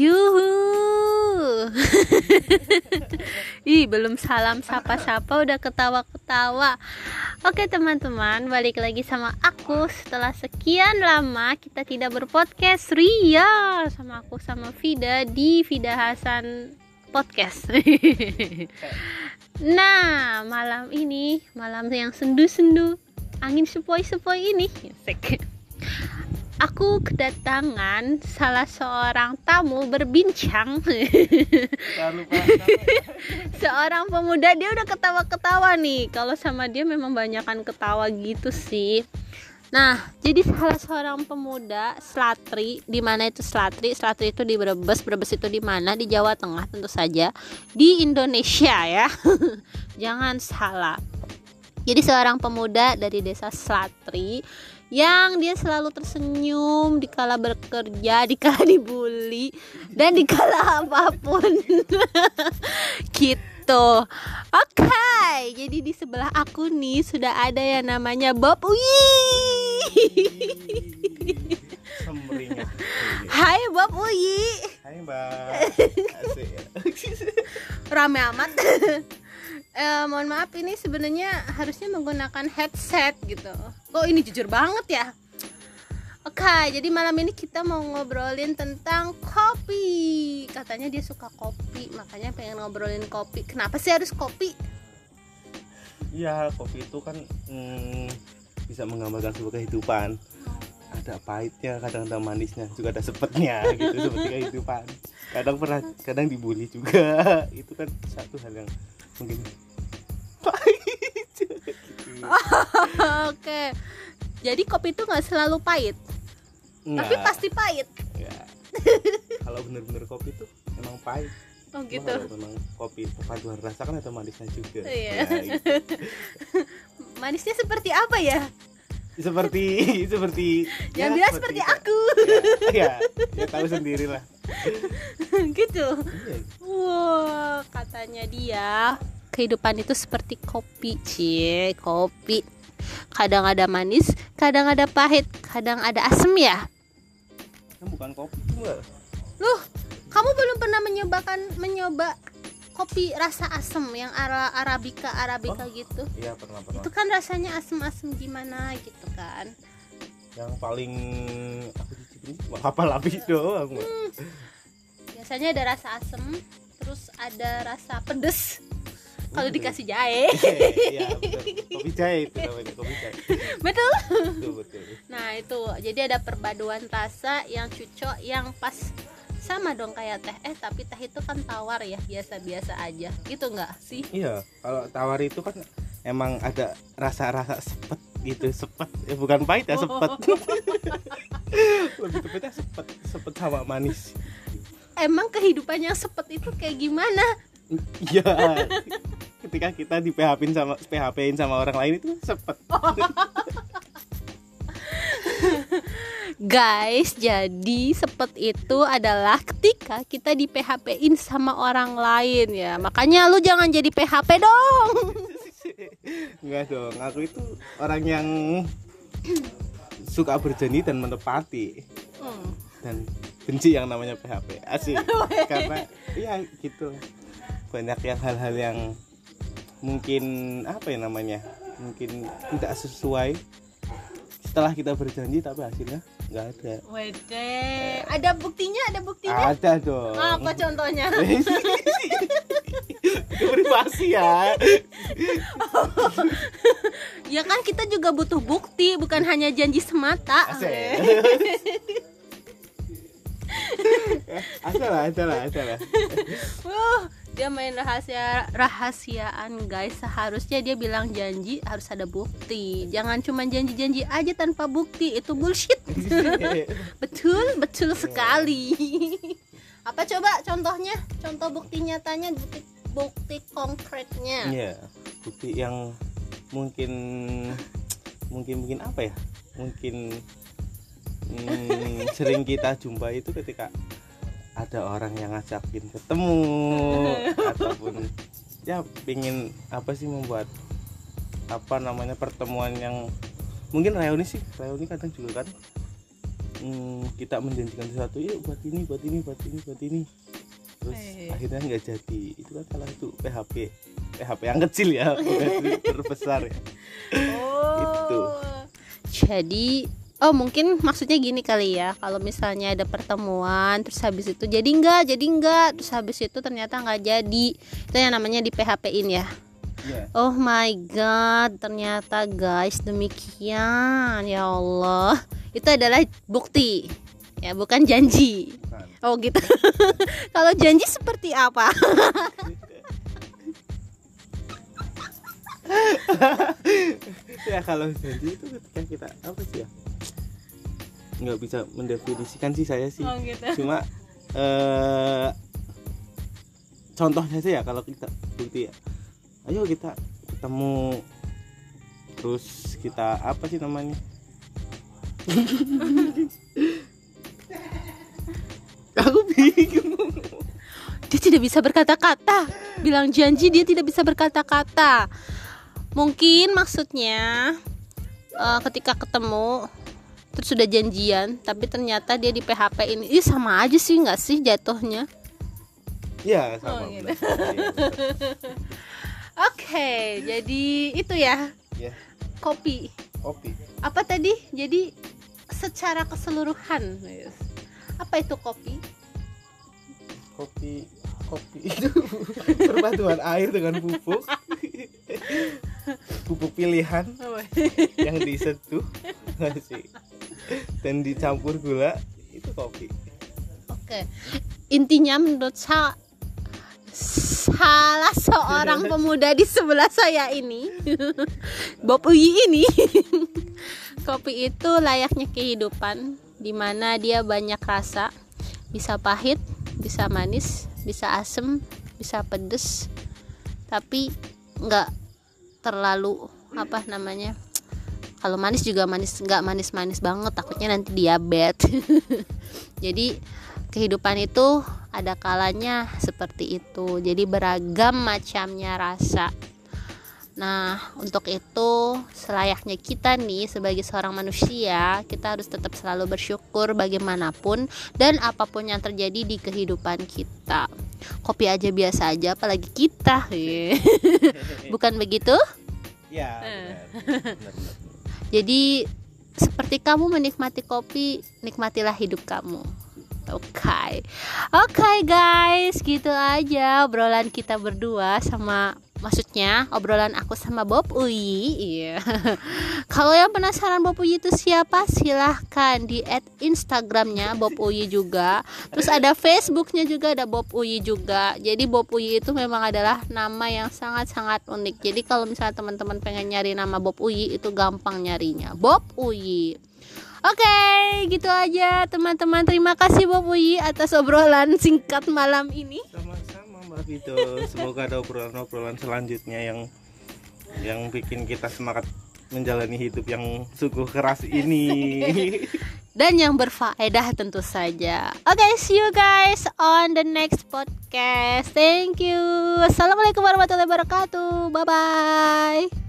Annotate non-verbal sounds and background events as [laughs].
Yuhu. [laughs] Ih, belum salam sapa-sapa udah ketawa-ketawa. Oke, teman-teman, balik lagi sama aku setelah sekian lama kita tidak berpodcast Ria sama aku sama Vida di Vida Hasan Podcast. [laughs] nah, malam ini, malam yang sendu-sendu, angin sepoi-sepoi ini. Kedatangan salah seorang tamu berbincang [laughs] seorang pemuda dia udah ketawa-ketawa nih kalau sama dia memang banyakan ketawa gitu sih Nah, jadi salah seorang pemuda Slatri, di mana itu Slatri? Slatri itu di Brebes, Brebes itu di mana? Di Jawa Tengah tentu saja, di Indonesia ya. [laughs] Jangan salah. Jadi seorang pemuda dari desa Slatri yang dia selalu tersenyum dikala bekerja, dikala dibully dan dikala [laughs] apa pun. [laughs] gitu. Oke, okay, jadi di sebelah aku nih sudah ada yang namanya Bob Uyi. Hai Bob Uyi. Hai Mbak. Rame amat. [laughs] eh, mohon maaf ini sebenarnya harusnya menggunakan headset gitu. Kok ini jujur banget ya? Oke, okay, jadi malam ini kita mau ngobrolin tentang kopi. Katanya dia suka kopi, makanya pengen ngobrolin kopi. Kenapa sih harus kopi? Iya, kopi itu kan hmm, bisa menggambarkan sebuah kehidupan. Ada pahitnya, kadang ada manisnya, juga ada sepetnya [laughs] gitu seperti kehidupan. Kadang pernah, kadang dibully juga. [laughs] Itu kan satu hal yang mungkin pahit. Oke. Jadi kopi itu nggak selalu pahit, tapi Nggak. pasti pahit. [laughs] Kalau bener-bener kopi tuh emang pahit. Oh gitu. Kalau memang kopi perpaduan rasa kan ada manisnya juga. Iya. Ya, gitu. [laughs] Manisnya seperti apa ya? Seperti [laughs] seperti Yang ya, bilang seperti kita- aku. Ya, ya tahu sendiri lah. gitu. Iya. Wow, katanya dia kehidupan itu seperti kopi, cie, kopi. Kadang ada manis, kadang ada pahit, kadang ada asem ya. Kan bukan kopi Mbak. Loh, kamu belum pernah menyobakan menyoba kopi rasa asem yang ara arabica arabica gitu? Iya pernah pernah. Itu kan rasanya asem-asem gimana gitu kan? Yang paling aku cicipin cuma kapal api doang. Mbak. Biasanya ada rasa asem, terus ada rasa pedes. Kalau dikasih jahe. [laughs] Iya. Kopi jahe itu namanya kopi jahe. [laughs] Betul. Betul betul. Nah itu jadi ada perpaduan rasa yang cocok yang pas sama dong kayak teh eh tapi teh itu kan tawar ya biasa-biasa aja gitu nggak sih Iya, kalau tawar itu kan emang ada rasa-rasa sepet gitu, sepet. Ya bukan pahit ya, sepet. [laughs] Lebih tepatnya sepet, sepet sama manis. emang kehidupan yang sepet itu kayak gimana Iya. Ketika kita di PHP-in sama PHP-in sama orang lain itu sepet. guys jadi sepet itu adalah ketika kita di PHP-in sama orang lain ya makanya lu jangan jadi PHP dong Enggak dong, aku itu orang yang suka berjanji dan menepati Hmm. dan benci yang namanya PHP. Asik. [laughs] Karena ya gitu. Banyak yang hal-hal yang mungkin apa ya namanya? Mungkin tidak sesuai setelah kita berjanji tapi hasilnya nggak ada. Wede, ada buktinya ada buktinya Ada dong. apa contohnya [laughs] privasi ya. [laughs] ya kan kita juga butuh bukti bukan hanya janji semata [laughs] Ada lah, ada lah, ada lah. Wuh, dia main rahasia rahasiaan guys. Seharusnya dia bilang janji harus ada bukti. Jangan cuma janji-janji aja tanpa bukti itu bullshit. [laughs] Betul betul sekali. Apa coba contohnya? Contoh bukti nyatanya bukti bukti konkretnya. Iya, bukti yang mungkin mungkin mungkin apa ya? Mungkin hmm, sering kita jumpai itu ketika ada orang yang ngajakin ketemu [laughs] ataupun ya pingin apa sih membuat apa namanya pertemuan yang mungkin reuni sih reuni kadang juga kan. Mm, kita menjanjikan sesuatu yuk buat ini buat ini buat ini buat ini. Terus Eh. akhirnya nggak jadi. Itu kan salah itu PHP PHP yang kecil ya [laughs] bukan terbesar ya. Oh. Itu. jadi oh mungkin maksudnya gini kali ya kalau misalnya ada pertemuan terus habis itu jadi enggak jadi enggak terus habis itu ternyata nggak jadi itu yang namanya di PHP in ya Iya. Oh my god, ternyata guys demikian ya Allah. Itu adalah bukti. Ya, bukan janji. Bukan. Oh gitu. [laughs] Kalau janji seperti apa? [laughs] ya kalau janji itu ketika kita apa sih ya nggak bisa mendefinisikan sih saya sih gitu. cuma eh contohnya sih ya kalau kita bukti ya ayo kita ketemu terus kita apa sih namanya [laughs] aku bingung Dia tidak bisa berkata-kata. Bilang janji dia tidak bisa berkata-kata. Mungkin maksudnya eh, ketika ketemu terus sudah janjian, tapi ternyata dia di PHP ini, ih sama aja sih nggak sih jatuhnya? ya sama Oh, [laughs] gitu. Oke, jadi itu ya ya kopi. kopi Apa tadi? Jadi secara keseluruhan. Apa itu kopi? kopi kopi [laughs] itu perpaduan air dengan pupuk [laughs] pupuk pilihan yang diseduh sih dan dicampur gula itu kopi Oke. Intinya menurut saya salah seorang pemuda di sebelah saya ini [laughs] Bob Uyi ini [laughs] kopi itu layaknya kehidupan di mana dia banyak rasa bisa pahit bisa manis bisa asem bisa pedes tapi nggak terlalu apa namanya kalau manis juga manis nggak manis-manis banget takutnya nanti diabetes. [laughs] Jadi kehidupan itu ada kalanya seperti itu. Jadi beragam macamnya rasa. Nah untuk itu selayaknya kita nih sebagai seorang manusia kita harus tetap selalu bersyukur bagaimanapun dan apa pun yang terjadi di kehidupan kita. Kopi aja biasa aja apalagi kita. [laughs] Bukan begitu? Ya [laughs] benar, benar. Jadi seperti kamu menikmati kopi, nikmatilah hidup kamu. Oke, oke guys, gitu aja obrolan kita berdua sama maksudnya obrolan aku sama Bob Uyi. Iya. [laughs] Kalau yang penasaran Bob Uyi itu siapa, silahkan di add Instagramnya Bob Uyi juga. Terus ada Facebooknya juga ada Bob Uyi juga. Jadi Bob Uyi itu memang adalah nama yang sangat-sangat unik. Jadi kalau misalnya teman-teman pengen nyari nama Bob Uyi itu gampang nyarinya. Bob Uyi. Oke, gitu aja teman-teman. Terima kasih Bob Uyi atas obrolan singkat malam ini. Mbak Vito semoga ada obrolan-obrolan selanjutnya yang yang bikin kita semangat menjalani hidup yang sungguh keras ini [laughs] dan yang berfaedah tentu saja. Oke, see you guys on the next podcast. Thank you. Assalamualaikum warahmatullahi wabarakatuh. Bye bye.